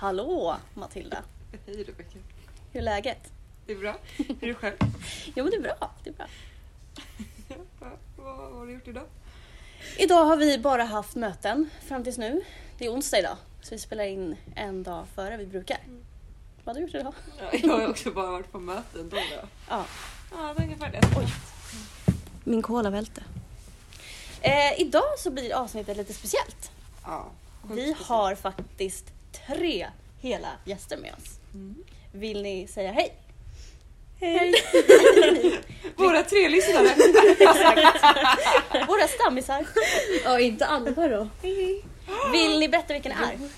Hallå Matilda! Hej Rebecka. Hur är läget? Det är bra. Hur är det själv? Jo men det är bra. Det är bra. Va- Vad vad har du gjort idag? Idag har vi bara haft möten fram tills nu. Det är onsdag idag så vi spelar in en dag före vi brukar. Vad har du gjort idag? Ja, jag har också bara varit på möten då. då. Ja, Ja, det är ungefär det. Oj. min cola välte. Eh, idag så blir avsnittet lite speciellt. Ja, Vi speciellt. har faktiskt tre hela gäster med oss. Mm. Vill ni säga hej? Hej! Våra tre lyssnare. Våra stammisar. Ja, inte Alva då. Vill ni berätta vilken det är?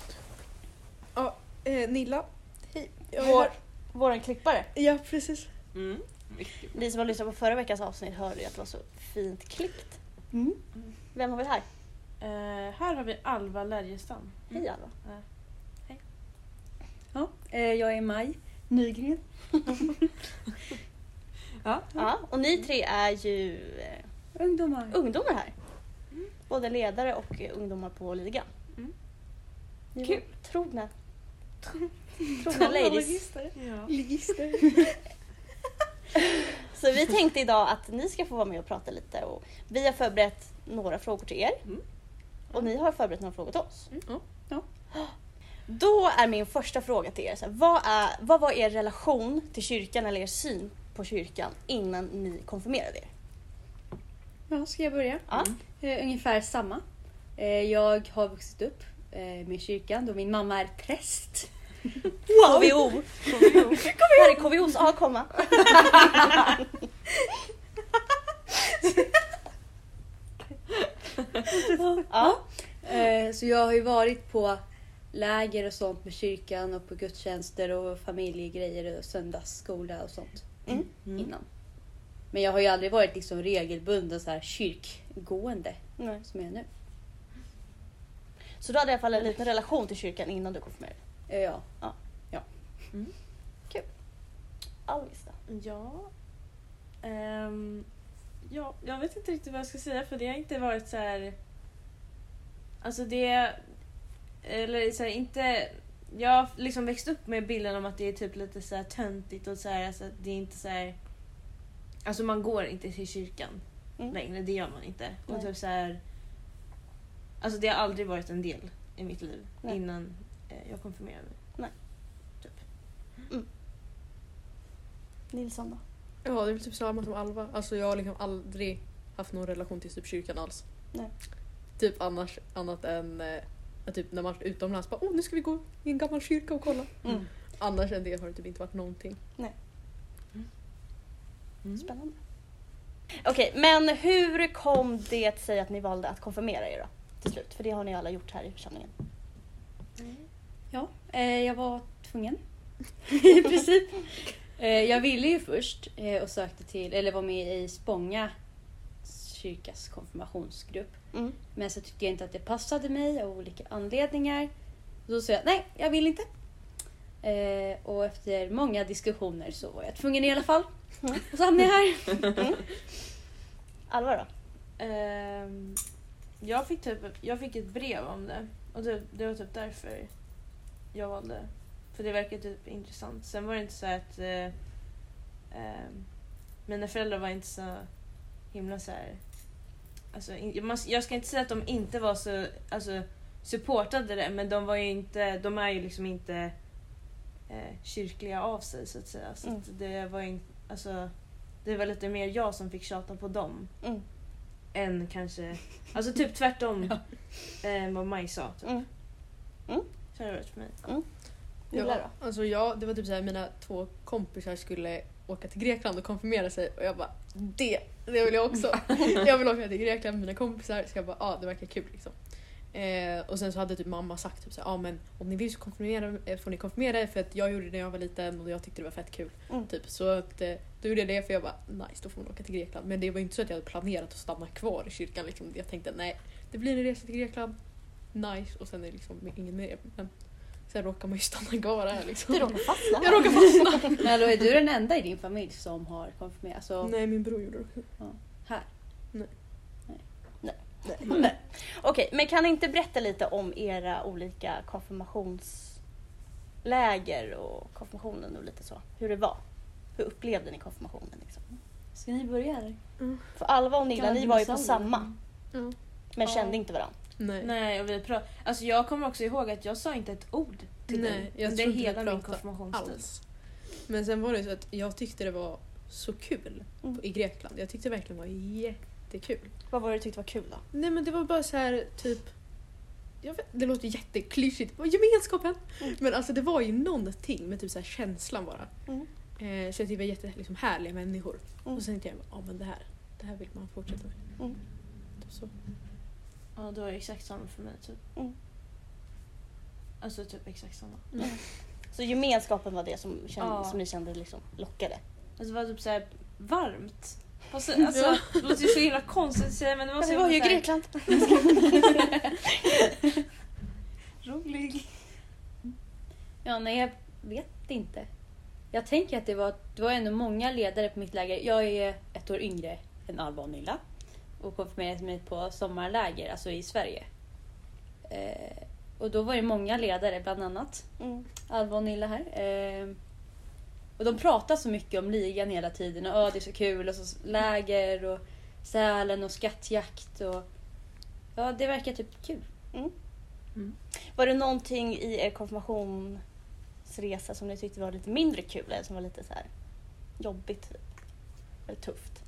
Ja, eh, Nilla. Hej. Vår, våran klippare. Ja, precis. Mm. Ni som har lyssnat på förra veckans avsnitt hörde ju att det var så fint klippt. Mm. Vem har vi här? Eh, här har vi Alva Lärjestam. Hej Alva. Ja, eh, jag är Maj Nygren. Ja. Ja, och ni tre är ju eh, Ungdomar. ungdomar här. Både ledare och eh, ungdomar på ligan. Mm. Ni Kul. Trogna. Trogna ladies. Ja. Ligister. Så vi tänkte idag att ni ska få vara med och prata lite. Och vi har förberett några frågor till er. Mm. Och ni har förberett några frågor till oss. Mm. Ja. Då är min första fråga till er. Så här, vad, är, vad var er relation till kyrkan eller er syn på kyrkan innan ni konfirmerade er? Ja, ska jag börja? Ja. Eh, ungefär samma. Eh, jag har vuxit upp eh, med kyrkan då min mamma är präst. KVO! Här är KVOs avkomma. ja. Så jag har ju varit på läger och sånt med kyrkan och på gudstjänster och familjegrejer och söndagsskola och sånt Mm. innan. Men jag har ju aldrig varit liksom regelbunden så här kyrkgående Nej. som jag är nu. Så du hade i alla fall en liten relation till kyrkan innan du konfirmerade Eh, ja. Alvis då? Ja. Ehm, ja. Jag vet inte riktigt vad jag ska säga för det har inte varit så här... Alltså det... Eller så här, inte... Jag har liksom växt upp med bilden om att det är typ lite så här töntigt och så här, alltså det är inte så här... Alltså man går inte till kyrkan Mm. längre, det gör man inte. Och Nej. typ så här... Alltså det har aldrig varit en del i mitt liv Nej. innan eh, jag konfirmerade mig. Nej. Typ. Nilsson då? Ja, det är väl typ samma som Alva. Alltså jag har liksom aldrig haft någon relation till typ kyrkan alls. Nej. Typ annars, annat än eh, typ när man varit utomlands bara åh nu ska vi gå i en gammal kyrka och kolla. Mm. Annars än det har det typ inte varit någonting. Mm. Spännande. Okej, men hur kom det sig att ni valde att konfirmera er då? Till slut, för det har ni alla gjort här i församlingen. Ja, eh, jag var tvungen. I princip. Eh, jag ville ju först eh, och sökte till, eller var med i Spånga kyrkas konfirmationsgrupp. Mm. Men så tyckte jag inte att det passade mig av olika anledningar. Då sa jag nej, jag vill inte. Eh, och efter många diskussioner så var jag tvungen i alla fall. Mm. Och så hamnade jag här. Alva då? Ehm, jag, fick typ, jag fick ett brev om det och det, det var typ därför jag valde. För det verkar typ intressant. Sen var det inte så att eh, ehm, mina föräldrar var inte så himla så här. Alltså, in, jag, ska inte säga att de inte var så alltså, supportade det men de var ju inte, de är ju liksom inte eh, kyrkliga av sig så att säga. Så Mm. att det var ju, alltså, det var lite mer jag som fick tjata på dem Mm. än kanske... Alltså typ tvärtom eh, vad Maj sa. Typ. Mm. Så har det varit för mig. Nilla Ja, alltså jag, det var typ såhär mina två kompisar skulle åka till Grekland och konfirmera sig och jag bara det, det vill jag också. jag vill åka till Grekland med mina kompisar så jag bara ja det verkar kul liksom. Eh, och sen så hade typ mamma sagt typ så ja men om ni vill så konfirmera, eh, får ni konfirmera er för att jag gjorde det när jag var liten och jag tyckte det var fett kul. Mm. Typ. Så att, eh, då gjorde jag det för jag bara nice då får man åka till Grekland. Men det var inte så att jag hade planerat att stanna kvar i kyrkan. Liksom. Jag tänkte nej det blir en resa till Grekland, nice och sen är det liksom ingen mer. Men sen råkar man ju stanna kvar här liksom. Du råkade fastna Jag råkar fastna. Men då är du den enda i din familj som har konfirmerat? Alltså, Nej min bror gjorde det. här. Nej. Okej, men kan ni inte berätta lite om era olika konfirmationsriter läger och konfirmationen och lite så. Hur det var. Hur upplevde ni konfirmationen? Liksom? Ska ni börja eller? För Alva och Nilla, ni var ju på samma. Ja. Men Ja. kände inte varandra. Nej. Nej, och vi pratade... Alltså jag kommer också ihåg att jag sa inte ett ord till Nej, dig jag under tror inte vi hela min pratade konfirmationstid. alls. Men sen var det så att jag tyckte det var så kul Mm. i Grekland. Jag tyckte det verkligen var jättekul. Vad var det du tyckte var kul då? Nej men det var bara så här typ jag vet, det låter jätteklyschigt, gemenskapen! Mm. Men alltså det var ju någonting med typ så här känslan bara. Mm. Eh, så jag tyckte det var jätte, liksom, härliga människor. Mm. Och sen tänkte jag, ja men det här, det här vill man fortsätta med. Mm. Typ så. Ja, det var exakt samma för mig. Typ. Mm. Alltså typ exakt samma. Så gemenskapen var det som, kände, Ja. som ni kände liksom lockade? Alltså det var typ såhär varmt. Alltså, alltså, det låter ju så himla konstigt att säga men det var så det var ju Grekland. Rolig. Ja, nej jag vet inte. Jag tänker att det var, det var ändå många ledare på mitt läger. Jag är ett år yngre än Alva och Nilla och konfirmerade mig på sommarläger, alltså i Sverige. Eh, och då var det många ledare, bland annat Mm. Alva och Nilla här. Eh, och de pratade så mycket om ligan hela tiden. Och, "Åh, det är så kul. Och så läger och Sälen och skattjakt. Och, ja, det verkar typ kul. Var det någonting i er konfirmationsresa som ni tyckte var lite mindre kul eller som var lite så här jobbigt? Typ? Eller tufft?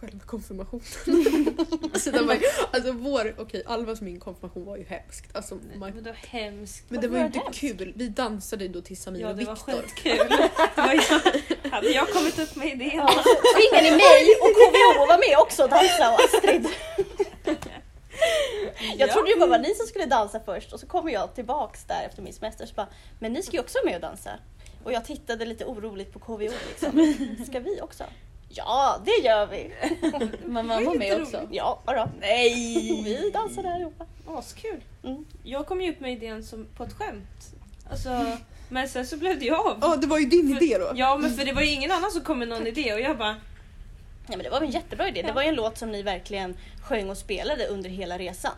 Själva konfirmationen. alltså, var, ju- alltså vår, okej Alvas min konfirmation var ju hemskt. Alltså, man, Men det var hemskt. men det var ju inte var det hemskt? kul. Vi dansade ju då till Samir Ja och det var Viktor. skitkul. Det var jag, hade jag kommit upp med idén. Ja, tvingade ni mig och KVO att vara med också och dansa och Astrid. Jag Ja. trodde det bara var ni som skulle dansa först och så kommer jag tillbaks där efter min semester och så bara, men ni ska ju också vara med och dansa. Och jag tittade lite oroligt på KVO liksom. Ska vi också? Ja, det gör vi! Men man var med också. Ja, då. Nej! Vi dansar där allihopa. Askul. Mm. Jag kom ju upp med idén som, på ett skämt. Alltså, men sen så blev det ju av. Ja, det var ju din För- idé då. Ja men för det var ju ingen annan som kom med någon idé och jag bara Ja, men det var en jättebra idé. Det var ju en låt som ni verkligen sjöng och spelade under hela resan.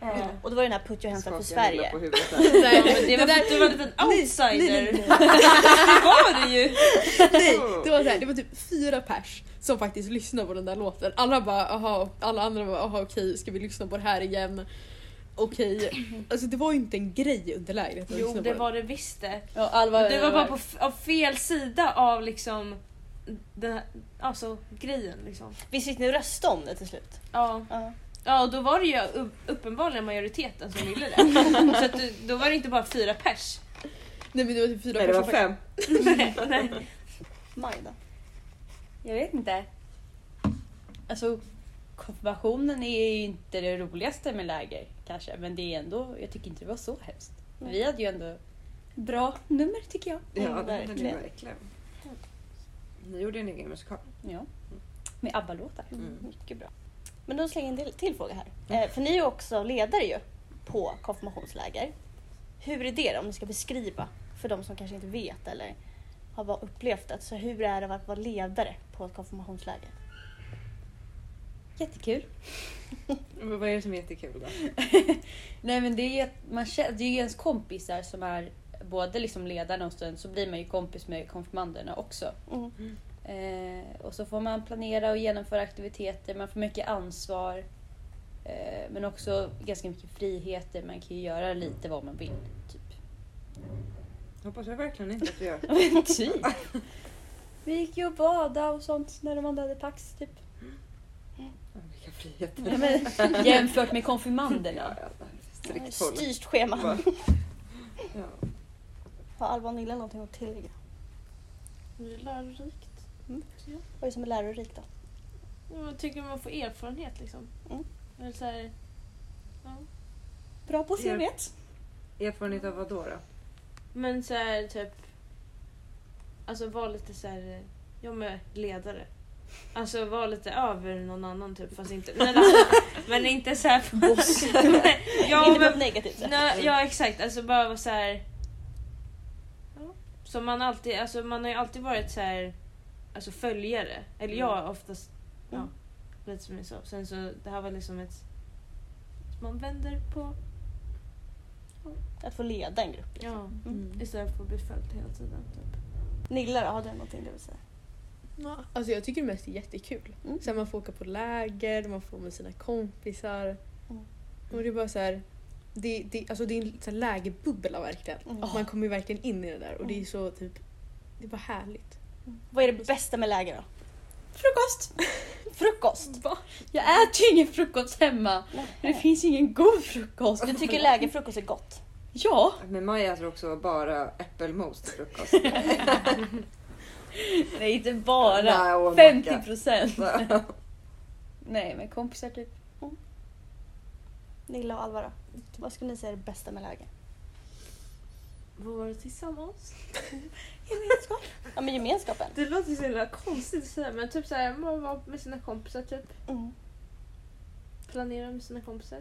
Ja. Och det var ju den här Put your hands up för Sverige. på huvudet där. Nej, Ja, men det var för att du var en liten outsider. nej, nej, nej. det var det ju. Nej, det var, så här, det var typ fyra pers som faktiskt lyssnade på den där låten. Alla bara aha, alla andra bara aha okej, ska vi lyssna på det här igen? Okej. Alltså det var ju inte en grej under lägret att Jo lyssna på det den. var det visst det. Ja, Alva, Du var bara på f- av fel sida av liksom den här, alltså grejen liksom. Visst fick ni rösta om det till slut? Ja. Ja. Ja och då var det ju uppenbarligen majoriteten som ville det. Så att du, då var det inte bara fyra pers. Nej men det var typ fyra Nej det var fem. nej, nej. Majda. Jag vet inte. Alltså, konfirmationen är ju inte det roligaste med läger kanske. Men det är ändå, jag tycker inte det var så hemskt. Nej. Vi hade ju ändå bra nummer tycker jag. Ja, Mm, det hade ni verkligen. verkligen. Ni gjorde en egen musikal. Ja. Med ABBA-låtar. Mm. Mycket bra. Men då slänger jag en del, till fråga här. Eh, för ni är ju också ledare ju på konfirmationsläger. Hur är det då, om ni ska beskriva för de som kanske inte vet eller har upplevt det. Så hur är det att vara ledare på ett konfirmationsläger? Jättekul. Men vad är det som är jättekul då? Nej men det är ju att man känner, det är ju ens kompisar som är både liksom ledarna och sen så blir man ju kompis med konfirmanderna också. Mm. Eh, och så får man planera och genomföra aktiviteter, man får mycket ansvar. Eh, men också ganska mycket friheter, man kan ju göra lite vad man vill. Typ. Hoppas jag verkligen inte att vi gör. typ. Vi gick ju och bada och sånt när de andra hade pax. Typ. Vilka friheter. Ja, men, jämfört med konfirmanderna. Ja, ja. Styrt schema. Ja. Har Alva och Nilla någonting att tillägga? Det är lärorikt. Vad är det som är lärorikt då? Jag tycker man får erfarenhet liksom. Mm. Eller så här, ja. Bra på CV:t. Erfarenhet av vad då? då? Men så här typ, alltså var lite så här, jag med ledare. Alltså var lite över någon annan typ fast inte, men, alltså, men inte så här Boss. ja, inte på men, ett negativt sätt. nej, ja exakt, alltså bara vara så här. Ja. Som man alltid, alltså man har ju alltid varit så här, alltså följare. Eller jag Mm. oftast, ja, Mm. lite som jag sa. Sen så, det här var liksom ett, man vänder på Att få leda en grupp. Liksom. Ja. Mm. Istället för att bli följt hela tiden. Typ. Nilla då, har du någonting du vill säga? Ja, alltså jag tycker det mest är jättekul. Mm. Så här, man får åka på läger, man får med sina kompisar. Mm. Och det är bara så här, det, det, alltså det är en så här lägerbubbla verkligen. Mm. Man kommer ju verkligen in i det där och det är Mm. så typ, det är bara härligt. Vad är det bästa med läger då? Frukost! Frukost! Jag äter ju ingen frukost hemma. Det finns ingen god frukost. Du tycker lägerfrukost är gott? Ja! Men Maja äter också bara äppelmos till frukost. Nej inte bara. Nej, och 50 macka. procent. Nej men kompisar typ. Nilla och Alva då? Vad skulle ni säga är det bästa med läger? Det tillsammans? Gemenskap. Ja men gemenskapen. Det låter så himla konstigt att säga men typ såhär, man var med sina kompisar typ. Mm. Planera med sina kompisar.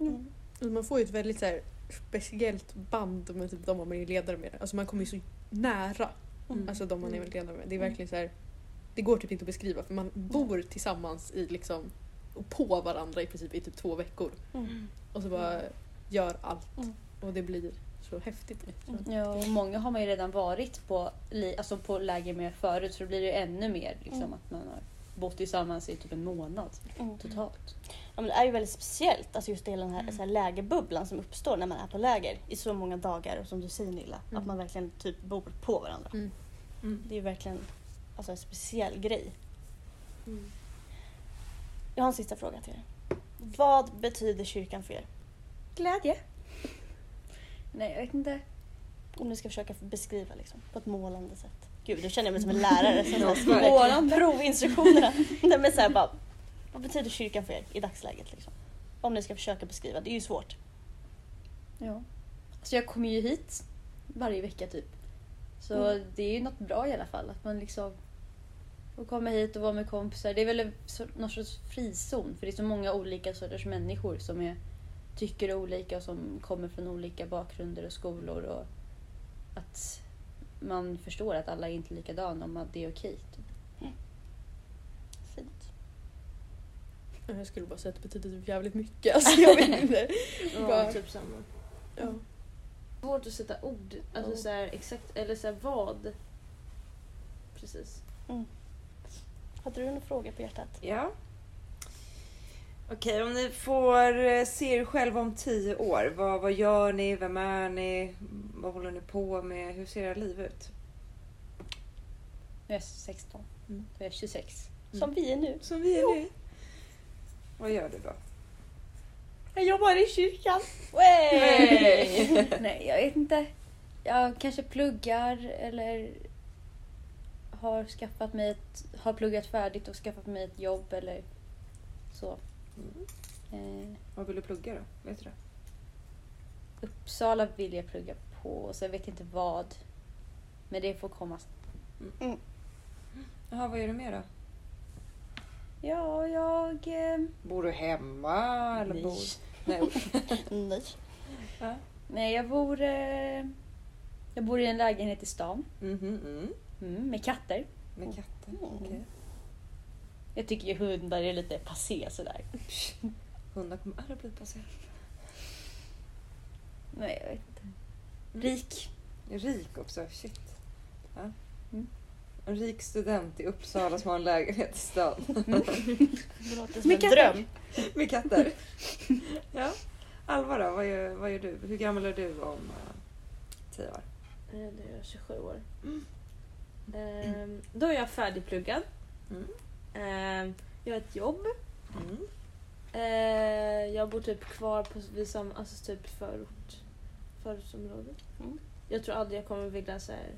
Mm. Alltså man får ju ett väldigt så här, speciellt band med typ de man är ledare med. Alltså man kommer ju så nära Mm. alltså de man är Mm. ledare med. Det är Mm. verkligen så här, det går typ inte att beskriva för man bor tillsammans i liksom och på varandra i princip i typ två veckor. Mm. Och så bara gör allt. Mm. Och det blir så häftigt. Mm. Ja, och många har man ju redan varit på, alltså på läger med förut så då blir det ju ännu mer liksom, Mm. att man har bott tillsammans i typ en månad Mm. totalt. Ja, men det är ju väldigt speciellt, alltså just hela den här, så här lägerbubblan som uppstår när man är på läger i så många dagar och som du säger Nilla, Mm. att man verkligen typ bor på varandra. Mm. Mm. Det är ju verkligen alltså, en speciell grej. Mm. Jag har en sista fråga till er. Vad betyder kyrkan för er? Glädje. Nej, jag vet inte. Om ni ska försöka beskriva liksom, på ett målande sätt. Gud, då känner jag mig som en lärare som skriver provinstruktionerna. Nej, men så här, bara, vad betyder kyrkan för er i dagsläget? Liksom? Om ni ska försöka beskriva, det är ju svårt. Ja. Så jag kommer ju hit varje vecka typ. Så Mm. det är ju något bra i alla fall. Att man liksom får komma hit och vara med kompisar. Det är väl någon sorts frizon. För det är så många olika sorters människor som är, tycker olika och som kommer från olika bakgrunder och skolor. Och att man förstår att alla är inte likadana och att det är okej. Typ. Fint. Jag skulle bara säga att det betyder typ jävligt mycket. Alltså, jag vet inte. Ja, Bara- typ samma. Ja. Svårt att sätta ord, alltså så här, exakt, eller så här, vad. Precis. Hade du några frågor på hjärtat? Ja. Okej, om ni får eh, se er själva om tio år. Vad, vad gör ni? Vem är ni? Vad håller ni på med? Hur ser era liv ut? Nu är jag 16. Mm. Då är jag 26. Som vi är nu. Som vi är nu. Vad gör du då? Jag jobbar i kyrkan. Nej, jag vet inte. Jag kanske pluggar eller har skaffat mig ett, har pluggat färdigt och skaffat mig ett jobb eller så. Mm. Eh, Vad vill du plugga då? Vet du det? Uppsala vill jag plugga på, så jag vet inte vad. Men det får komma. sen. Jaha, vad gör du mer då? Ja, jag... Eh, Bor du hemma? Eller Nej. Bor... Nej. Nej. Ja. nej, jag bor... Eh, jag bor i en lägenhet i stan. Mhm, mm. Mm, med katter. Med katter? Mm. Okej. Jag tycker ju hundar är lite passé sådär. Hundar kommer aldrig bli passerade. Nej, jag vet inte. Mm. Rik. Rik också, shit. Ja. Mm. En rik student i Uppsala som har en lägenhet i stan. Det låter som Med en katter. dröm. Med katter. ja. Alva då, vad gör, vad gör du? Hur gammal är du om uh, tio år? Eh, är jag 27 år. Mm. Ehm, då är jag färdigpluggad. Mm. Ehm, jag har ett jobb. Mm. Eh, jag bor typ kvar på vid samma, alltså typ förort, förortsområde. Mm. Jag tror aldrig jag kommer vilja så här,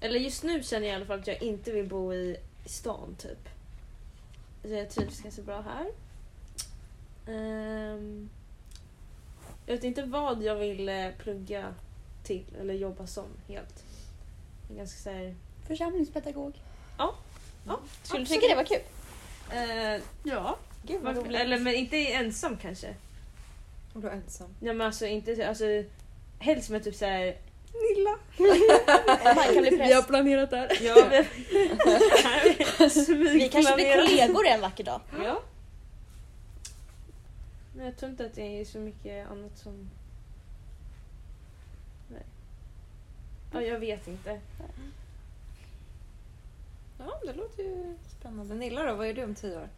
Eller just nu känner jag i alla fall att jag inte vill bo i, i stan typ. Så jag trivs ganska bra här. Ehm, jag vet inte vad jag vill eh, plugga till eller jobba som helt. Jag är ganska så här, Församlingspedagog. ja, Skulle du tycka det var kul? Eh, ja, Gud vad varför, roligt. eller men inte ensam kanske. Är ensam. Ja men alltså inte alltså helst med typ såhär Nilla. Man kan bli Vi har präst. planerat det här. Ja, men... Vi kanske blir kollegor en vacker dag. Ja. Men jag tror inte att det är så mycket annat som... Nej. Ja, jag vet inte. Ja, det låter ju spännande. Nilla då, vad är du om tio år?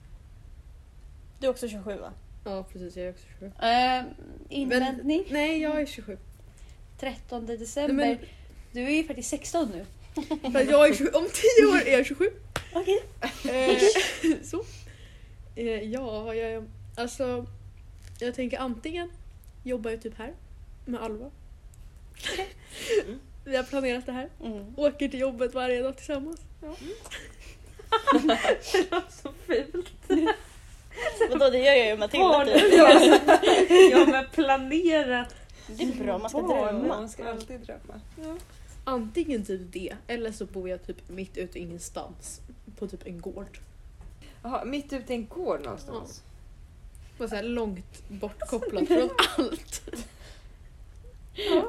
Du är också 27 va? Ja precis, jag är också 27. Eh, invändning. Nej, jag är 27. 13 december. Men- Du är ju faktiskt 16 nu. För att jag är 27. Om 10 år är jag 27. Okej. Eh, så. Eh, ja, jag? Alltså, jag tänker antingen jobbar jag typ här med Alva. Vi har planerat det här. Mm. Åker till jobbet varje dag tillsammans. Det var så fult. Vadå det gör jag ju med Matilda typ. Ja men planerat. Det är bra, man ska drömma. Man ska alltid drömma. Antingen typ det, eller så bor jag typ mitt ute i ingenstans. På typ en gård. Jaha, mitt ute i en gård någonstans. Bara så här långt bortkopplat från allt.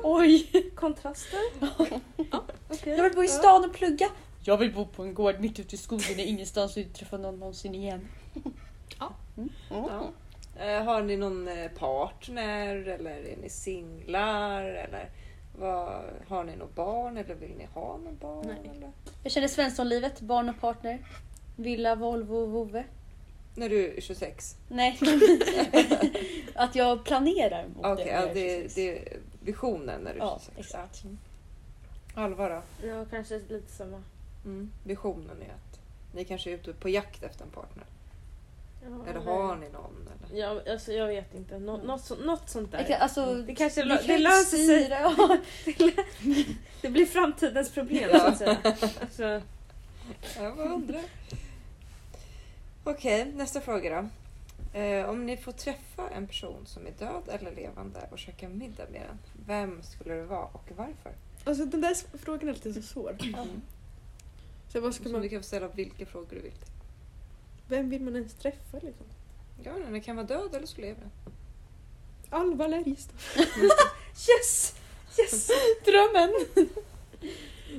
Oj! Kontraster. Jag vill bo i stan och plugga. Jag vill bo på en gård mitt ute i skogen i ingenstans och inte träffa någon någonsin igen. Mm. Ja. Eh, har ni någon eh, partner eller är ni singlar? Eller vad, har ni något barn eller vill ni ha något barn? Nej. Eller? Jag känner Svenssonlivet, barn och partner. Villa, Volvo, vovve. När du är 26? Nej. att jag planerar mot Okej, det. ja, det, 26. det är visionen när du är Ja, 26. exakt. Alva då? Ja kanske lite samma. Mm. Visionen är att ni kanske är ute på jakt efter en partner. Ja, Eller nej. har ni någon? Eller? Ja, alltså, jag vet inte. Nå, något, så, något sånt där. Kan- Alltså, Det kanske vi lö- kan det inte löser sig. Ja. Det blir framtidens problem så att säga. Alltså, Jag bara undrar. Okej, nästa fråga då. Eh, om ni får träffa en person som är död eller levande och käka middag med den, vem skulle det vara och varför? Alltså den där frågan är lite så svår. Så vad ska man, du kan få ställa vilka frågor du vill vem vill man ens träffa liksom? Ja, den kan vara död eller så lever den. Alva Lärjestad. yes! Yes! Drömmen!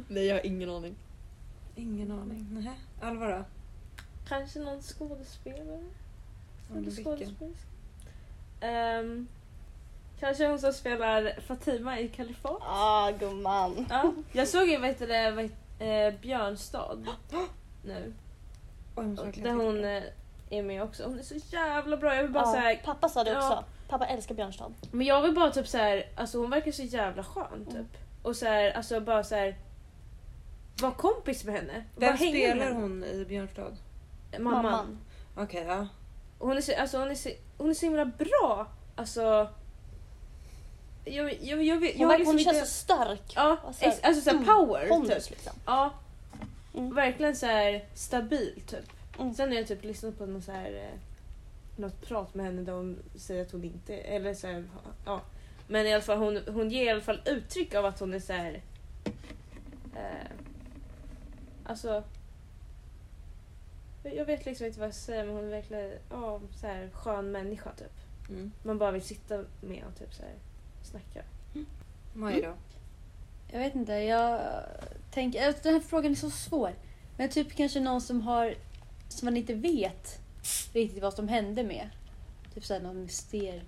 Nej, jag har ingen aning. Ingen aning. Nähä. Alva då? Kanske någon skådespelare? Eller skådespelerska? Ehm, kanske hon som spelar Fatima i Kalifat? Ah gumman. Ja, jag såg ju vad heter det, vad heter, eh, Björnstad nu. Oj, Där hon eh, är med också. Hon är så jävla bra. Jag vill bara Ja, så här, pappa sa det Ja. också. Pappa älskar Björnstad. Men jag vill bara typ så här, alltså hon verkar så jävla skön typ. Mm. Och så här, alltså bara så här. Var kompis med henne. Vem spelar henne. hon i Björnstad? Mamman. Mamman. Okej, ja. Och Hon är, så, alltså, hon, är så, hon är så himla bra. Alltså. Jag, jag, jag, jag, Hon, verkar- liksom hon inte, känns så stark. Ja, och så här, alltså såhär mm, power Pondus typ. liksom. Ja, Mm. verkligen så här stabil typ. Mm. Sen har jag typ lyssnat på någon så här, eh, något prat med henne där hon säger att hon inte, eller så här, ja. Men i alla fall hon, hon ger i alla fall uttryck av att hon är så här. Eh, alltså. jag- vet liksom inte vad jag säga men hon är verkligen ja, så här, skön människa typ. Mm. Man bara vill sitta med och typ så här, snacka. Maj då? Jag vet inte, jag tänker... alltså, Den här frågan är så svår. Men typ kanske någon som har... Som man inte vet riktigt vad som hände med. Typ såhär någon myster...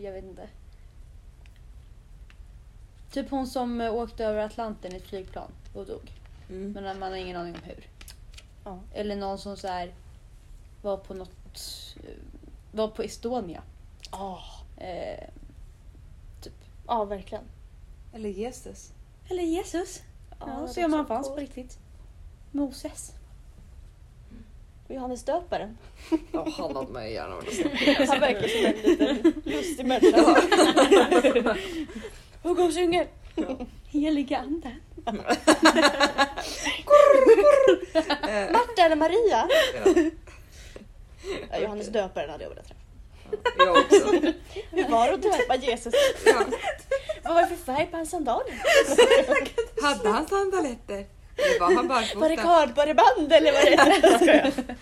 Jag vet inte. Typ hon som eh, åkte över Atlanten i ett flygplan och dog. Mm. Men man har ingen aning om hur. Ja. Eller någon som så här var på något... eh, Var på Estonia. Ah, Eh, Ja, verkligen. Eller Jesus? eller Jesus. Ja, det så han också fanns på riktigt. Moses. Johannes döparen. Ja, han hade man gärna velat se. Han verkar som en liten lustig människa. Och och sjunger. Heliga anden. Marta eller Maria? ja. Ja, Johannes döparen hade jag velat träffa. Jag också. Hur var det att döpa Jesus? Ja. Vad var det för färg på hans sandaler? Hade han sandaletter? Eller var han Var det barfota? kardborreband eller vad det.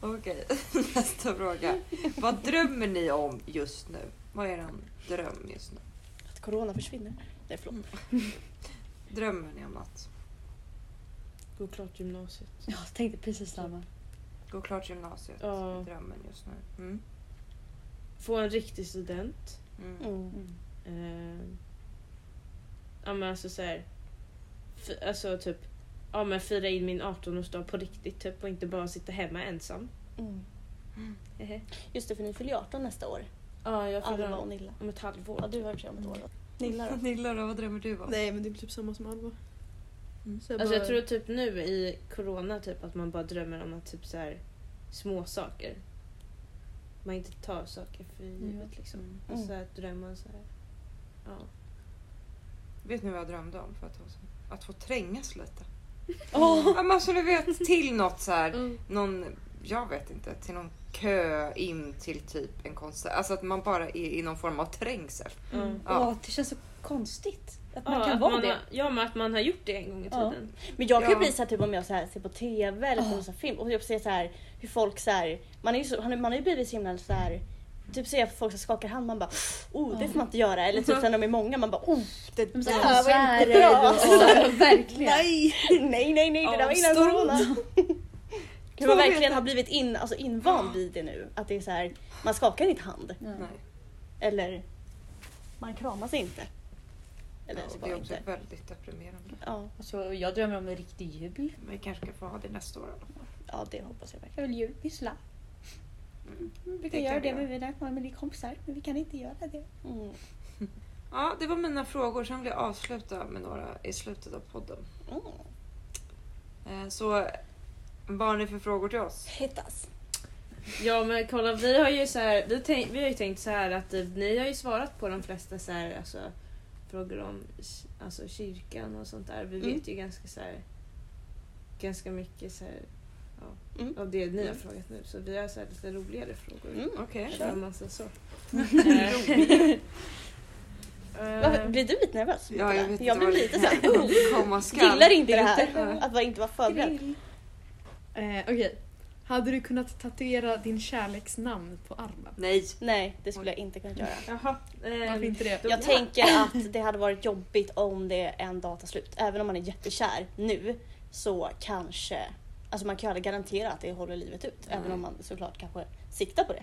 Okej, nästa fråga. Vad drömmer ni om just nu? Vad är er dröm just nu? Att corona försvinner. Nej förlåt. Drömmer ni om något? Gå klart gymnasiet. Ja, jag tänkte precis samma. Gå klart gymnasiet. Ja. Drömmen just nu. Mm. Få en riktig student. Mm. Mm. Eh, ja men alltså såhär. Alltså typ. Ja men fira in min 18-årsdag på riktigt typ och inte bara sitta hemma ensam. Mm. Ehe. Just det, för ni fyller ju 18 nästa år. Ja jag fyller Alva och om, Nilla. om ett halvår. Ja, du har i och för sig om ett år då. Nilla då? Nilla då, vad drömmer du om? Nej men det är typ samma som Alva. Mm. Så jag Alltså jag tror typ nu i corona typ att man bara drömmer om att typ så här små saker. Man inte tar saker för givet liksom. Mm. Alltså Mm. att drömma så här. Ja. Vet ni vad jag drömde om för ett tag sedan? Att få trängas lite. Åh! Ja, men alltså ni vet till något så här, Mm. någon, jag vet inte, till någon kö in till typ en konsert. Alltså att man bara är i någon form av trängsel. Mm. Ja. Åh, det känns så konstigt. Att man Ja, kan att vara man det. Har, ja men att man har gjort det en gång i Ja. tiden. Men jag kan ju Ja. bli så här, typ om jag så här, ser på TV eller på Ja. så här, film och jag ser så här, hur folk så här, man, är ju så, man har ju blivit så himla så här, Typ ser jag folk som skakar hand man bara oh det får man inte göra eller typ sen när de är många man bara oh det där var inte bra. Verkligen. Nej, nej, nej, nej, det där var innan corona. Kan Två man verkligen meter. ha blivit in, alltså invand vid det nu? Att det är så här, man skakar inte hand. Ja. Nej. Eller man kramas inte. Eller Ja, så det bara är också inte. väldigt deprimerande. Ja, Så jag drömmer om en riktig jul. Men vi kanske ska få ha det nästa år i alla fall. ja, det hoppas jag verkligen. Jag vill julpyssla. Mm. Vi Det kan göra det med mina familjekompisar, men vi kan inte göra det. Mm. Ja, det var mina frågor. Sen vill jag avsluta med några i slutet av podden. Mm. Eh, Så vad har ni för frågor till oss? Hittas. Ja men kolla vi har ju så här, vi, tänk, vi har ju tänkt så här att eh, ni har ju svarat på de flesta så här, alltså, frågor om alltså, kyrkan och sånt där. Vi Mm. vet ju ganska så här, ganska mycket så här, ja, Mm. av det ni har Mm. frågat nu. Så vi har så här, lite roligare frågor. Mm. Okej. Kör man sig så. Varför, Eh, blir du lite nervös? Ja, jag vet jag inte blir lite såhär, oh, gillar inte det här. Att inte var förberedd. Eh, Okej. Hade du kunnat tatuera din kärleksnamn på armen? Nej. Nej, det skulle jag inte kunna göra. Jaha. eh, Varför inte det? Jag tänker att det hade varit jobbigt om det en dag tar slut. Även om man är jättekär nu så kanske, alltså man kan ju aldrig garantera att det håller livet ut. Även om man såklart kanske siktar på det.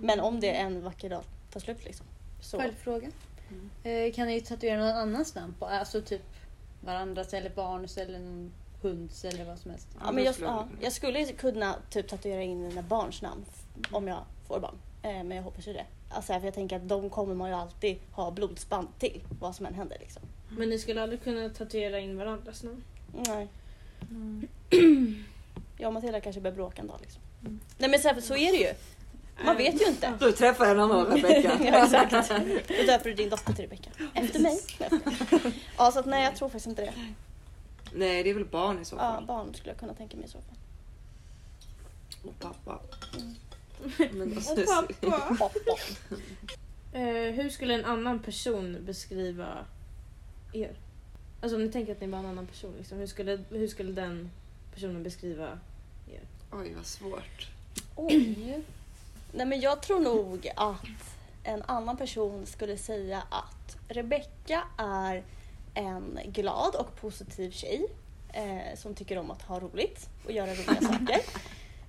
Men om det en vacker dag tar slut liksom. Så. Följdfråga. Mm. Eh, kan ni tatuera någon annans namn på? Alltså typ varandras eller barns eller någon hunds eller vad som helst. Ja, men jag, ja, jag skulle kunna typ tatuera in mina barns namn om jag får barn. Eh, men jag hoppas ju det. Alltså, för jag tänker att de kommer man ju alltid ha blodsband till vad som än händer. Liksom. Men ni skulle aldrig kunna tatuera in varandras namn? Nej. Mm. Jag och Matilda kanske börjar bråka en dag. Liksom. Nej men så, här, så är det ju. Man vet ju inte. Du träffar en annan Rebecka. ja, exakt. Då döper du din dotter till Rebecka. Efter mig. Ja, så att, nej jag tror faktiskt inte det. Nej, det är väl barn i så Ja, fall. barn skulle jag kunna tänka mig i så fall. Och pappa. Mm. Men alltså, Pappa. Eh, hur skulle en annan person beskriva er? Alltså om ni tänker att ni var en annan person, liksom, hur, skulle, hur skulle den personen beskriva er? Oj, vad svårt. Oj. Nej men jag tror nog att en annan person skulle säga att Rebecka är en glad och positiv tjej eh, som tycker om att ha roligt och göra roliga saker.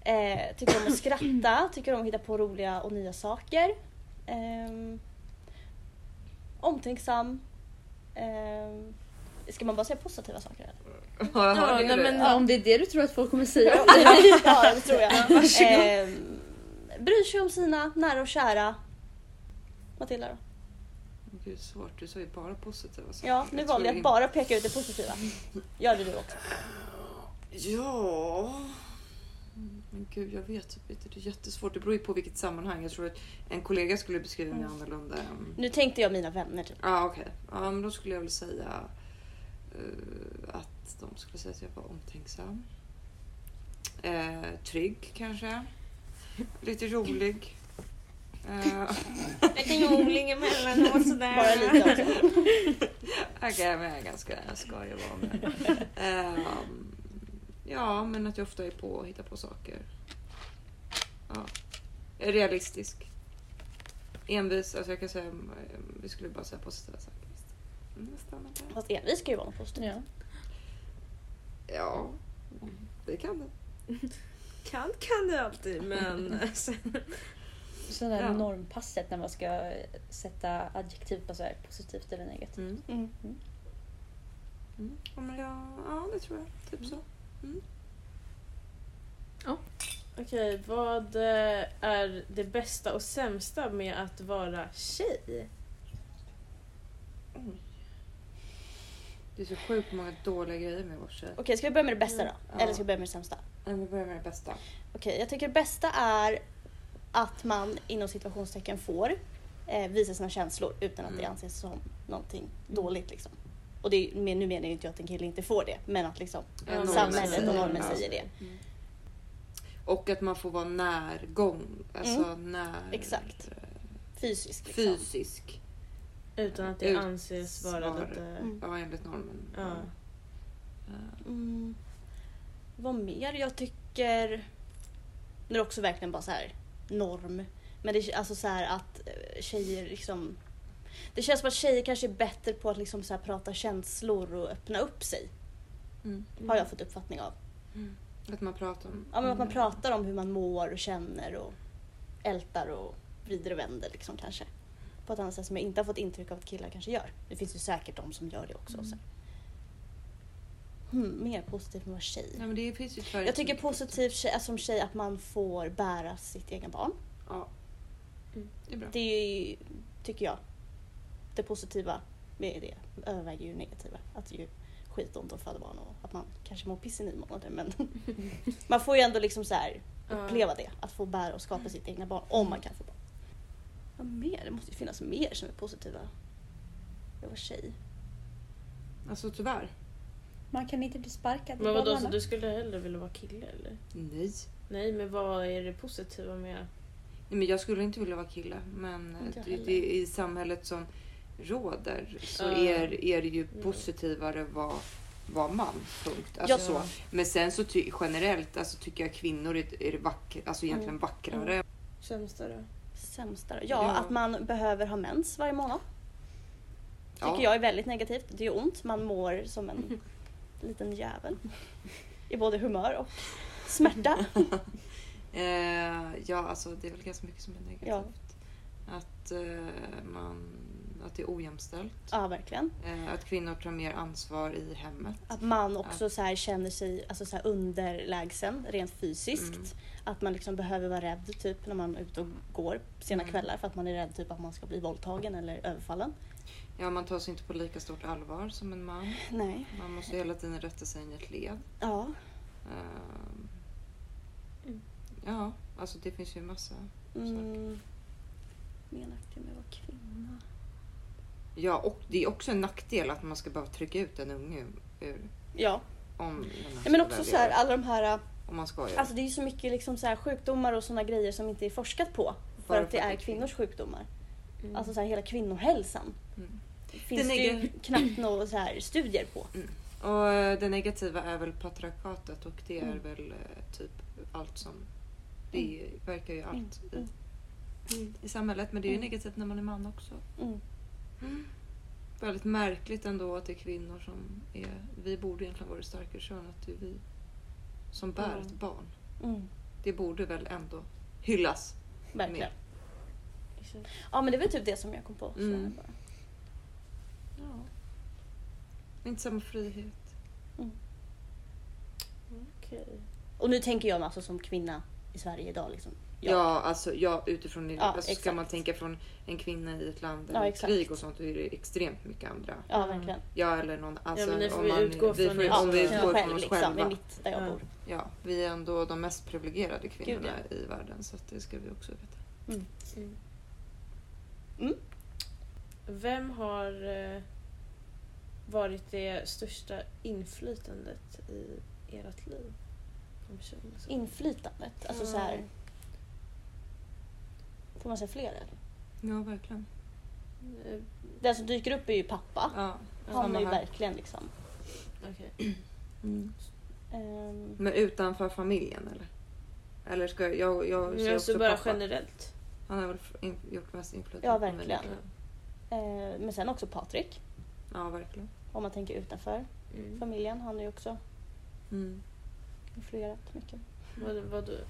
Eh, tycker om att skratta, tycker om att hitta på roliga och nya saker. Eh, omtänksam. Eh, ska man bara säga positiva saker eller? Ja, Ja, nej, men- Ja, om det är det du tror att folk kommer säga. ja, det tror jag. Eh, bryr sig om sina nära och kära. Matilda då? Gud, svårt. Du sa ju bara positiva saker. Ja, nu valde jag att bara peka ut det positiva. Gör det du också. Ja... Men gud, jag vet typ inte. Det är jättesvårt. Det beror ju på vilket sammanhang. Jag tror att en kollega skulle beskriva mig annorlunda. än- Nu tänkte jag mina vänner typ. Ja, okej. Ja, men då skulle jag väl säga eh, att de skulle säga att jag var omtänksam. Eh, trygg kanske. Lite rolig. Eh, Lite joling emellanåt sådär. Bara lite också. Okej, men jag är ganska jag ska ju vara med. Ehm, ja, men att jag ofta är på och hittar på saker. Ja. Realistisk. Envis. Alltså jag kan säga, eh, vi skulle bara säga positiva saker. Mm, jag. Fast envis ska ju vara något positivt. Ja. Ja, det kan det. kan kan det alltid men sen... Sådana här Ja. normpasset när man ska sätta adjektiv på så här positivt eller negativt. Mm. Mm. Mm. Ja, men jag, ja, det tror jag. Typ så. Okej, vad eh, är det bästa och sämsta med att vara tjej? Det är så sjukt många dåliga grejer med vår tjej. Okej, ska vi börja med det bästa då? Ja. Eller ska vi börja med det sämsta? Men vi börjar med det bästa. Okej, jag tycker det bästa är att man inom situationstecken får eh, visa sina känslor utan att det Mm. anses som någonting dåligt. Liksom. Och det nu menar ju inte jag att en kille inte får det, men att liksom Ja, samhället och det. normen säger det. Mm. Och att man får vara närgång. Alltså när... Exakt. eh, Fysiskt. Liksom. Fysisk. Utan att det Ut- anses vara svar. lite... Mm. Ja, enligt normen. Ja. Mm. Vad mer? Jag tycker... Det är också verkligen bara så här norm. Men det är alltså så här att eh, tjejer liksom... Det känns som att tjejer kanske är bättre på att liksom så här prata känslor och öppna upp sig. Mm. Har jag fått uppfattning av. Att man pratar om... Ja, men att man mm. pratar om hur man mår och känner och ältar och vrider och vänder liksom kanske. På ett annat sätt som jag inte har fått intryck av att killar kanske gör. Det finns ju säkert de som gör det också. Mm. Hmm, mer positivt med att vara tjej. Nej, men det finns ju Jag tycker positivt tjej, alltså som tjej att man får bära sitt egna barn. Ja. Mm. Det är bra. Det är ju, tycker jag, det positiva med det överväger ju negativa. Att det är ju skitont att föda barn och att man kanske mår piss i nio månader men man får ju ändå liksom så här uppleva det. Att få bära och skapa sitt egna barn om man kan få barn. Vad mer? Det måste ju finnas mer som är positiva. Jag var tjej. Alltså tyvärr. Man kan inte bli sparkad. det Men vadå, så du skulle hellre vilja vara kille eller? Nej. Nej, men vad är det positiva med... Nej, men jag skulle inte vilja vara kille. Men Inte jag det, heller. det, i samhället som råder så Ja. är, är det ju positivare vad vara man. Punkt. Alltså, Jag- så. Men sen så ty, generellt alltså, tycker jag kvinnor är, är vackra, alltså egentligen Mm. vackrare. Sämsta då? Sämsta då? Ja, Ja. att man behöver ha mens varje månad. Tycker Ja. jag är väldigt negativt. Det gör ont. Man mår som en liten jävel. I både humör och smärta. Eh, ja, alltså det är väl ganska mycket som är negativt. Ja. Att, eh, man, att det är ojämställt. Ja, verkligen. Eh, att kvinnor tar mer ansvar i hemmet. Att man också så här känner sig alltså så underlägsen rent fysiskt. Mm. Att man liksom behöver vara rädd typ när man är ute och går sena Mm. kvällar för att man är rädd typ att man ska bli våldtagen eller överfallen. Ja, man tar sig inte på lika stort allvar som en man. Nej. Man måste hela tiden rätta sig in i ett led. Ja. Ehm, Mm. Ja, alltså det finns ju massa. Mm. Mer nackdel med att vara kvinna. Ja, och det är också en nackdel att man ska behöva trycka ut en unge ur, Ja. om ska men också så här, alla de här Om man ska göra Alltså det är ju så mycket liksom så här sjukdomar och såna grejer som inte är forskat på. För Bara att det är kvinnors sjukdomar. Mm. Alltså så här, hela kvinnohälsan. Mm. Finns det ju knappt några så här studier på. Och eh, det negativa är väl patriarkatet och det är Mm. väl eh, typ allt som... Det verkar ju allt Mm. i, i samhället. Men det är ju Mm. negativt när man är man också. Mm. Väldigt märkligt ändå att det är kvinnor som är... Vi borde egentligen vara det starkare. Att det är vi som bär Mm. ett barn. Mm. Det borde väl ändå hyllas. Verkligen. Mer. Ja men det var typ det som jag kom på. Mm. bara. Ja. Inte samma frihet. Okej. Och nu tänker jag alltså som kvinna i Sverige idag. Liksom. Ja, Jag- alltså ja, utifrån det. Ja, alltså, ska man tänka från en kvinna i ett land Ja, eller exakt. krig och sånt då är det extremt mycket andra. ja verkligen. Ja, eller någon... Alltså, men det får om vi man, utgå vi från Ja, Om vi utgår själv från oss liksom, själva. mitt där jag Ja. bor. Ja, vi är ändå de mest privilegierade kvinnorna Gud, i världen så det ska vi också veta. Mm. Mm. Mm. Vem har eh, varit det största inflytandet i ert liv? Inflytandet. Alltså så här. Får man säga fler eller? Ja, verkligen. Eh, Den som dyker upp är ju pappa. Ja, Han är ju här. verkligen liksom. Okej. Mm. ehm, Men utanför familjen eller? Eller ska jag... Jag, jag ser Jag också så bara pappa. generellt. Han har väl in, gjort mest inflytande Ja, verkligen. Eh, men sen också Patrik. Ja, verkligen. Om man tänker utanför Mm. familjen. Han har ju också Mm. influerat mycket. Vad, vad, du-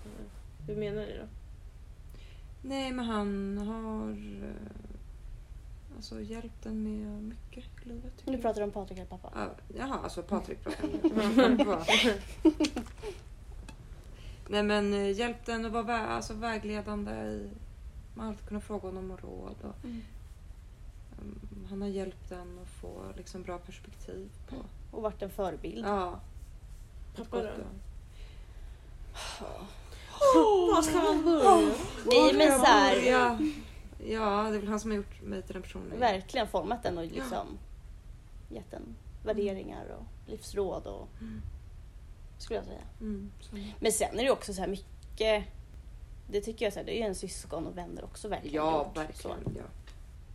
hur menar ni då? Nej, men han har eh, alltså, hjälpt en med mycket i livet. Nu jag. pratar du om Patrik eller pappa. Ja, Jaha, alltså Patrik pratar jag. Nej men eh, hjälpt den att vara vä- alltså, vägledande i... Man har alltid kunnat fråga honom om råd. Och, Mm. um, han har hjälpt den att få liksom, bra perspektiv på... Och varit en förebild. Ja. Pappa då? Och- Var ska man börja? Nej men så här, Ja. ja, det är väl han som har gjort mig till den personen. verkligen format den och liksom gett den värderingar och livsråd och Mm. skulle jag säga. Mm. Men sen är det också så här mycket det tycker jag så här, det är ju en syskon och vänner också verkligen Ja, gjort, verkligen. Så. Ja.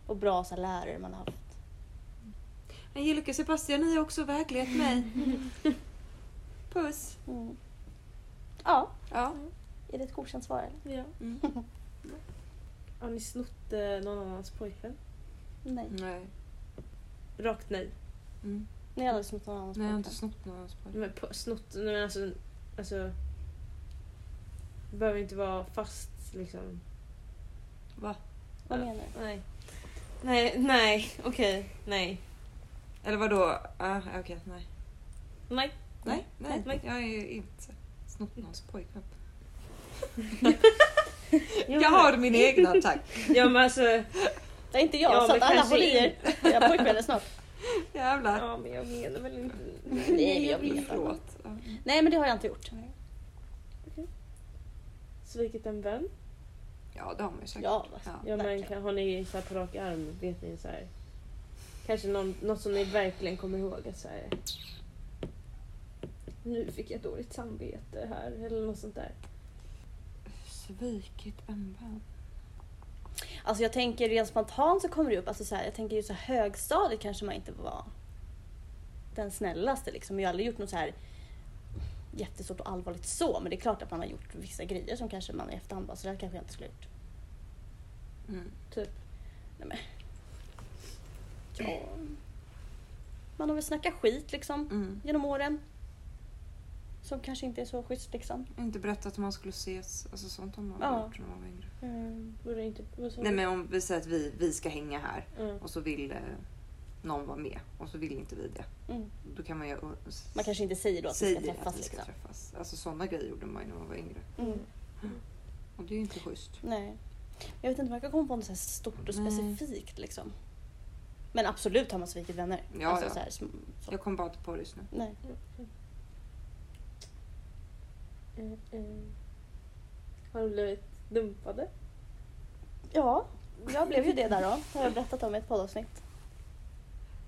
Och bra så här, lärare man har haft. Angelica och Sebastian, ni har också väglett mig. Puss. Mm. Ja, Ja. Är det ett godkänt svar eller? Ja. Mm. Har ni snott eh, någon annans pojkvän? Nej. Nej. Rakt nej. Mm. Ni har aldrig snott någon annans Nej, jag har inte pojkvän? snott någons pojkvän. Men på, snott, nej men alltså, alltså... Det behöver inte vara fast liksom. Va? Vad menar du? Nej. Nej, nej, okej, nej. Eller vadå? Ah, Okej, nej. Nej. Nej, nej. Nej. Jag har ju inte snott någons pojkvän. Ja, Jag har min egna, tack. Ja men alltså, Det är inte jag, Ja, att alla kanske håll i er. Jag har pojkvänner snart. Jävlar. ja men jag menar väl inte... Nej, jag vet. Förlåt. Nej men det har jag inte gjort. Svikit en vän? Ja, det har man ju säkert. Ja, Ja. Ja men kan, har ni så här på rak arm, vet ni så här. Kanske någon, något som ni verkligen kommer ihåg att så här. Nu fick jag dåligt samvete här eller något sånt där. Svikit en vän. Alltså jag tänker rent spontant så kommer det upp, alltså så här, jag tänker ju så här, högstadiet kanske man inte var den snällaste liksom. Jag har aldrig gjort något så här jättestort och allvarligt så, men det är klart att man har gjort vissa grejer som kanske man i efterhand bara, så där kanske jag inte skulle ha gjort. Mm. Typ. Ja. Man har väl snackat skit liksom Mm. genom åren. Som kanske inte är så schysst liksom. Inte berättat att man skulle ses. Alltså sånt har man Ja. gjort när man var yngre. Mm, inte, Nej men om vi säger att vi, vi ska hänga här Mm. och så vill eh, någon vara med och så vill inte vi det. Mm. Då kan man ju... Man kanske inte säger då att vi säga ska träffas att vi ska liksom. träffas. Alltså sådana grejer gjorde man ju när man var yngre. Mm. Och det är ju inte schysst. Nej. Jag vet inte om jag kan komma på något så stort och Nej. specifikt liksom. Men absolut har man svikit vänner. Ja, alltså, ja. Så här, så. Jag kom bara inte på det just nu. Nej. Mm, mm. Har de blivit dumpade? Ja, jag blev ju det där då. Det har jag berättat om i ett poddavsnitt.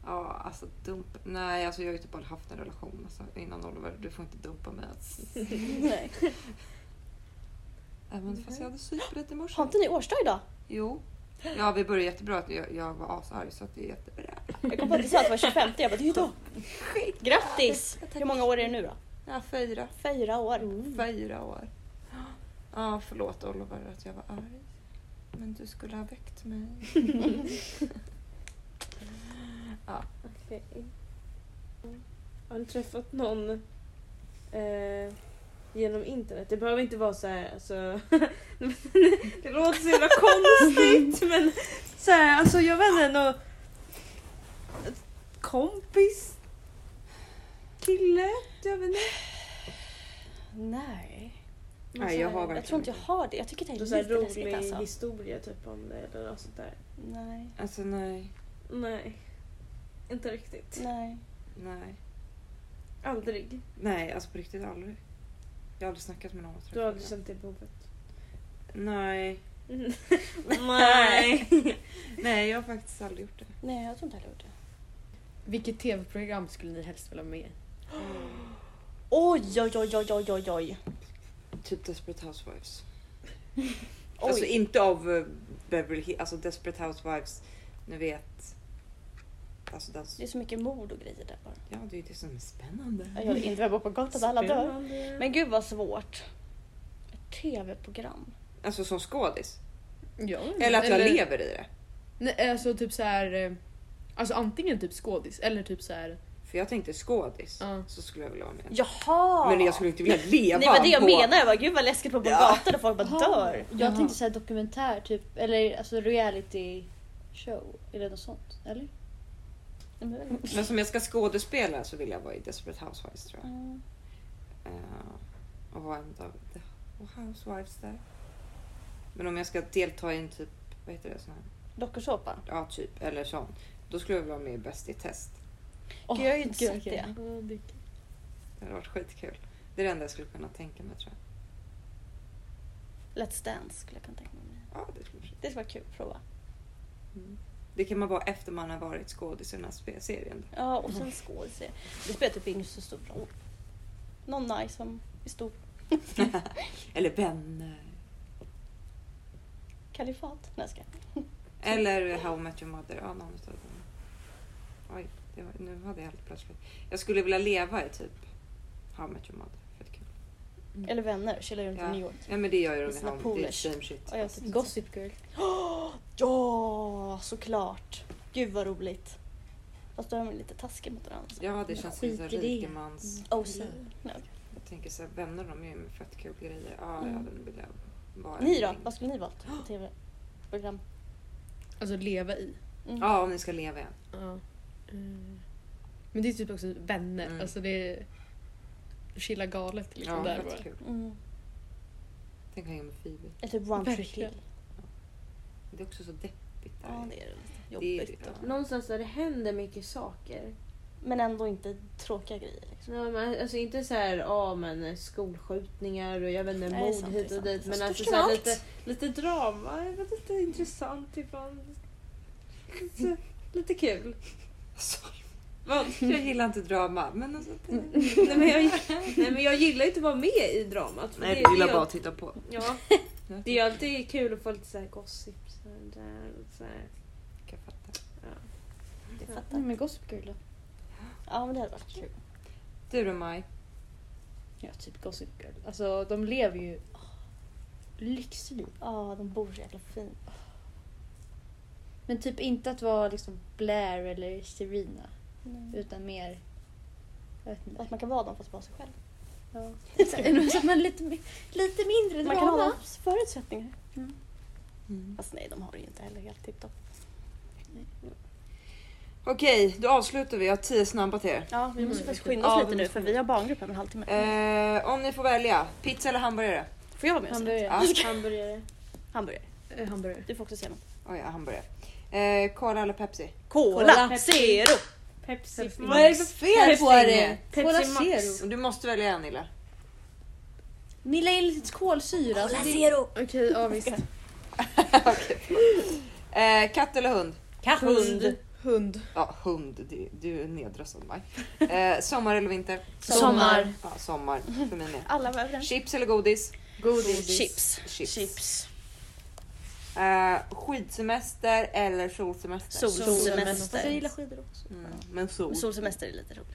Ja, alltså dump. Nej, alltså jag har ju typ aldrig haft en relation alltså, innan Oliver. Du får inte dumpa mig. Alltså. Nej. Även fast jag hade superrätt i morse. Har inte ni årsdag idag? Jo. Ja, vi började jättebra. Jag, jag var asarg så att det är jättebra. Jag kom på att du sa att det var 25. Jag bara, det är ju idag. Grattis! Hur många år är det nu då? Ja, fyra. Fyra år. Fyra år. Ja, förlåt Oliver att jag var arg. Men du skulle ha väckt mig. ja. Okej. Har ni träffat någon eh, genom internet? Det behöver inte vara så här, alltså, Det låter så jävla konstigt men så här, alltså jag vet inte, någon kompis kille? Jag vet inte. Nej. Nej, jag har Jag verkligen tror inte jag har det. Jag tycker det är lite läskigt rolig alltså. historia typ om det eller något sånt där. Nej, Alltså nej. Nej. Inte riktigt. nej. Nej. Aldrig. Nej, alltså på riktigt aldrig. Jag har aldrig snackat med någon. Du har aldrig känt det behovet? Nej. Nej. Nej, jag har faktiskt aldrig gjort det. Nej, jag tror inte jag har gjort det. Vilket tv-program skulle ni helst vilja vara med i? Oj, oj, oj, oj, oj, oj, oj. Typ Desperate Housewives. Oj. Alltså inte av uh, Beverly Hills, alltså Desperate Housewives, ni vet. Alltså den, Det är så mycket mord och grejer där bara. ja, det är ju det som är spännande. Jag vill inte vara på gatan där alla dör. Spännande. Men gud vad svårt. Ett tv-program. Alltså som skådis. Ja. Eller att jag lever i det. Nej, alltså typ så här. eh, Alltså antingen typ skådis eller typ så här För jag tänkte skådis Ja. så skulle jag vilja vara med. Jaha! Men jag skulle inte vilja leva Nej men det jag på... menar, jag bara gud vad läskigt på Ja. gatan och folk bara Jaha. dör. Jag tänkte säga dokumentär typ, eller alltså reality show. Eller något sånt. Eller? Men som jag ska skådespela så vill jag vara i Desperate Housewives tror jag. Mm. Eh, och vara en av the housewives där. Men om jag ska delta i en typ, vad heter det? Sån här, Dokusåpa. ja, typ, eller sån. Då skulle jag vilja vara med i Bäst i test. Gud, jag har ju inte gud, sett det. Det- Det hade varit skitkul. Det är det enda jag skulle kunna tänka mig tror jag. Let's Dance skulle jag kunna tänka mig. Ja, det skulle Det skulle vara kul att prova. mm. Det kan man vara efter man har varit skådis i den här serien. Ja och sen skådis. Det spelar typ inte så stor roll. Någon nice som är stor. Eller vänner. Kalifat? Nej jag. Eller How I Met Your Mother. Ja, någon utav dem. Oj, det var, nu hade jag helt plötsligt. Jag skulle vilja leva i typ How I Met Your Mother. Fett kul. Eller vänner, chilla runt Ja. i New York. ja, men det gör ju de i sina How Det är polers. same shit. Ja, jag Gossip Girl. Ja, såklart. Gud vad roligt. Fast då är de lite taskiga mot varandra. Ja, det känns Skit som så i det. rikemans... OC. Nej. Jag tänker så här, vänner de gör ju med fett kul grejer. Ja, Mm. ja, den vill jag vara Ni då? i. Vad skulle ni valt på tv-program? Alltså leva i. Mm. Ja, om ni ska leva igen. Ja. Mm. Men det är typ också vänner. Mm. Alltså det är... Chilla galet liksom Ja, där bara. kul. Mm. Tänk hänga med Phoebe. Eller typ One Tree Verkligen. Hill. Det är också så deppigt där. Ja det är det lite Det är- jobbigt. ja. Någonstans där det händer mycket saker. Men ändå inte tråkiga grejer. Liksom. Ja, men, alltså inte så här, ja men skolskjutningar och jag vet inte, är sant, mord är hit och sant. dit. Men alltså så här, lite, lite drama, lite intressant ibland. Lite, lite kul. Alltså, Vad? jag gillar inte drama, men alltså... Det... Nej, men jag, nej men jag gillar inte att vara med i dramat. för Nej, det- jag gillar det bara att titta på. Ja, det är alltid kul att få lite så här gossip. Så där, så här. Kan jag fatta. Jag Nej, fattar. men Gossip Girl då? Ja men det hade varit kul. Du då Maj? Ja, typ Gossip Girl. Alltså de lever ju åh, lyxliv. Ja de bor så jäkla fint. Men typ inte att vara liksom Blair eller Serena. Mm. Utan mer... Jag vet inte. Att man kan vara dem fast vara sig själv. Ja. Så man lite, lite mindre Man kan ha drama. förutsättningar. Mm. Fast nej de har det ju inte heller helt tipptopp. Okej, då avslutar vi. Jag har tio snabba till er. Ja vi måste Mm, faktiskt okej. skynda oss Ja, lite nu för vi har barngrupp här om en halvtimme. Eh, om ni får välja, pizza eller hamburgare? Får jag vara med och säga? Hamburgare. Ja. Hamburgare. Hamburgare. Eh, hamburgare. Du får också säga något. Oj, ja, hamburgare. Eh, Cola eller Pepsi? Cola, Cola. Zero! Pepsi. Pepsi Vad är det för fel på dig? Cola Pepsi Max. Zero. Du måste välja en Nilla. Nilla är lite kolsyra. Det... Zero! Okej, ja visst. Eh, katt eller hund? Hund. Hund. Ja, hund. Du, du är nedröstad Maj. Eh, sommar eller vinter? Sommar. Ja, sommar. För mig med. Alla var överens. Chips eller godis? Godis. Chips. Chips. Chips. Eh, skidsemester eller solsemester? Sol- Solsemester. Solsemester. Jag gillar skidor också. Mm, men sol. Men solsemester är lite roligare.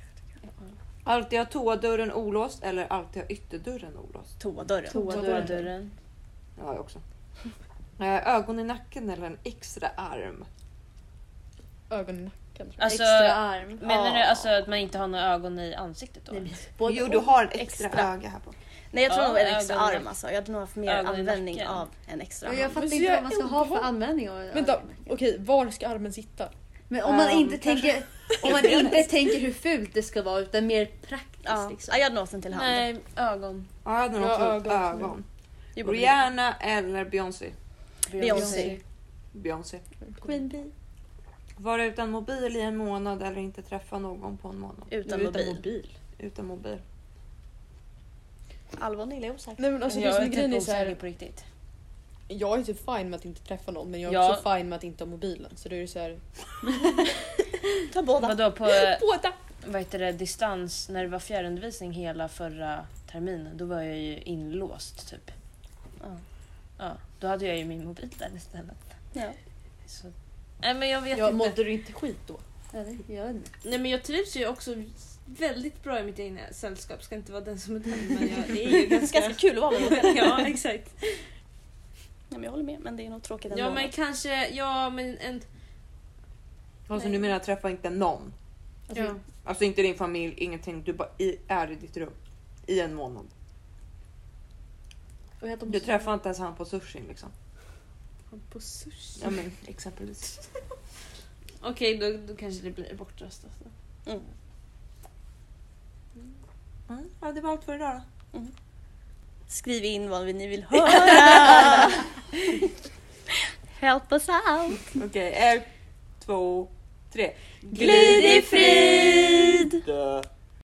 Alltid ha toadörren olåst eller alltid ha ytterdörren olåst? Toadörren. Toadörren. Toadörren. Ja, jag också. Eh, ögon i nacken eller en extra arm? Ögon i nacken. Alltså, Extra arm. Menar du alltså att man inte har några ögon i ansiktet då? Nej, men både jo, du har en extra, extra. öga här på. Nej jag tror Ja, nog en extra ögon i arm alltså. Jag hade nog haft mer ögon i användning nacken. av en extra Men Jag arm. fattar Men så inte vad man ska ha för användning av Vänta, ögonen. okej var ska armen sitta? Men om man Um, inte kanske- tänker om man inte tänker hur fult det ska vara utan mer praktiskt Ja, liksom. ja jag hade nog haft den till hand. Nej, ögon. Ja, jag hade nog ögon. ögon. Rihanna eller Beyoncé? Beyoncé. Beyoncé. Queen Bee. Vara utan mobil i en månad eller inte träffa någon på en månad? Utan mobil. mobil. Utan mobil. Nilla är osäkra. Nej men alltså det jag som är är typ grejen är så osäker på riktigt. Jag är typ fine med att inte träffa någon men jag är Ja. också fine med att inte ha mobilen. Så då är det så här. Ta båda. Vadå på Båda! vad heter det, distans, när det var fjärrundervisning hela förra terminen, då var jag ju inlåst typ. Ja. Ja, då hade jag ju min mobil där istället. Ja. Så, nej men jag vet Ja, inte. mådde du inte skit då? Eller? Jag vet inte. Nej men jag trivs ju också väldigt bra i mitt egna sällskap. Ska inte vara den som är den men jag, det är ju ganska... Ganska kul att vara med någon. ja exakt. Nej, men jag håller med men det är nog tråkigt ändå. Ja men kanske, ja men en... Alltså Nej. du menar träffa inte någon? Alltså, Ja. Alltså inte din familj, ingenting. Du bara i, är i ditt rum. I en månad. Du träffar inte ens han på sushin liksom. På sushi. Ja men exempelvis. Okej, då, då kanske det blir bortröstat. då. Mm. Mm. Ja det var allt för idag då. Skriv in vad ni vill höra. Help us out. Okej, en, två, tre. Glid i frid!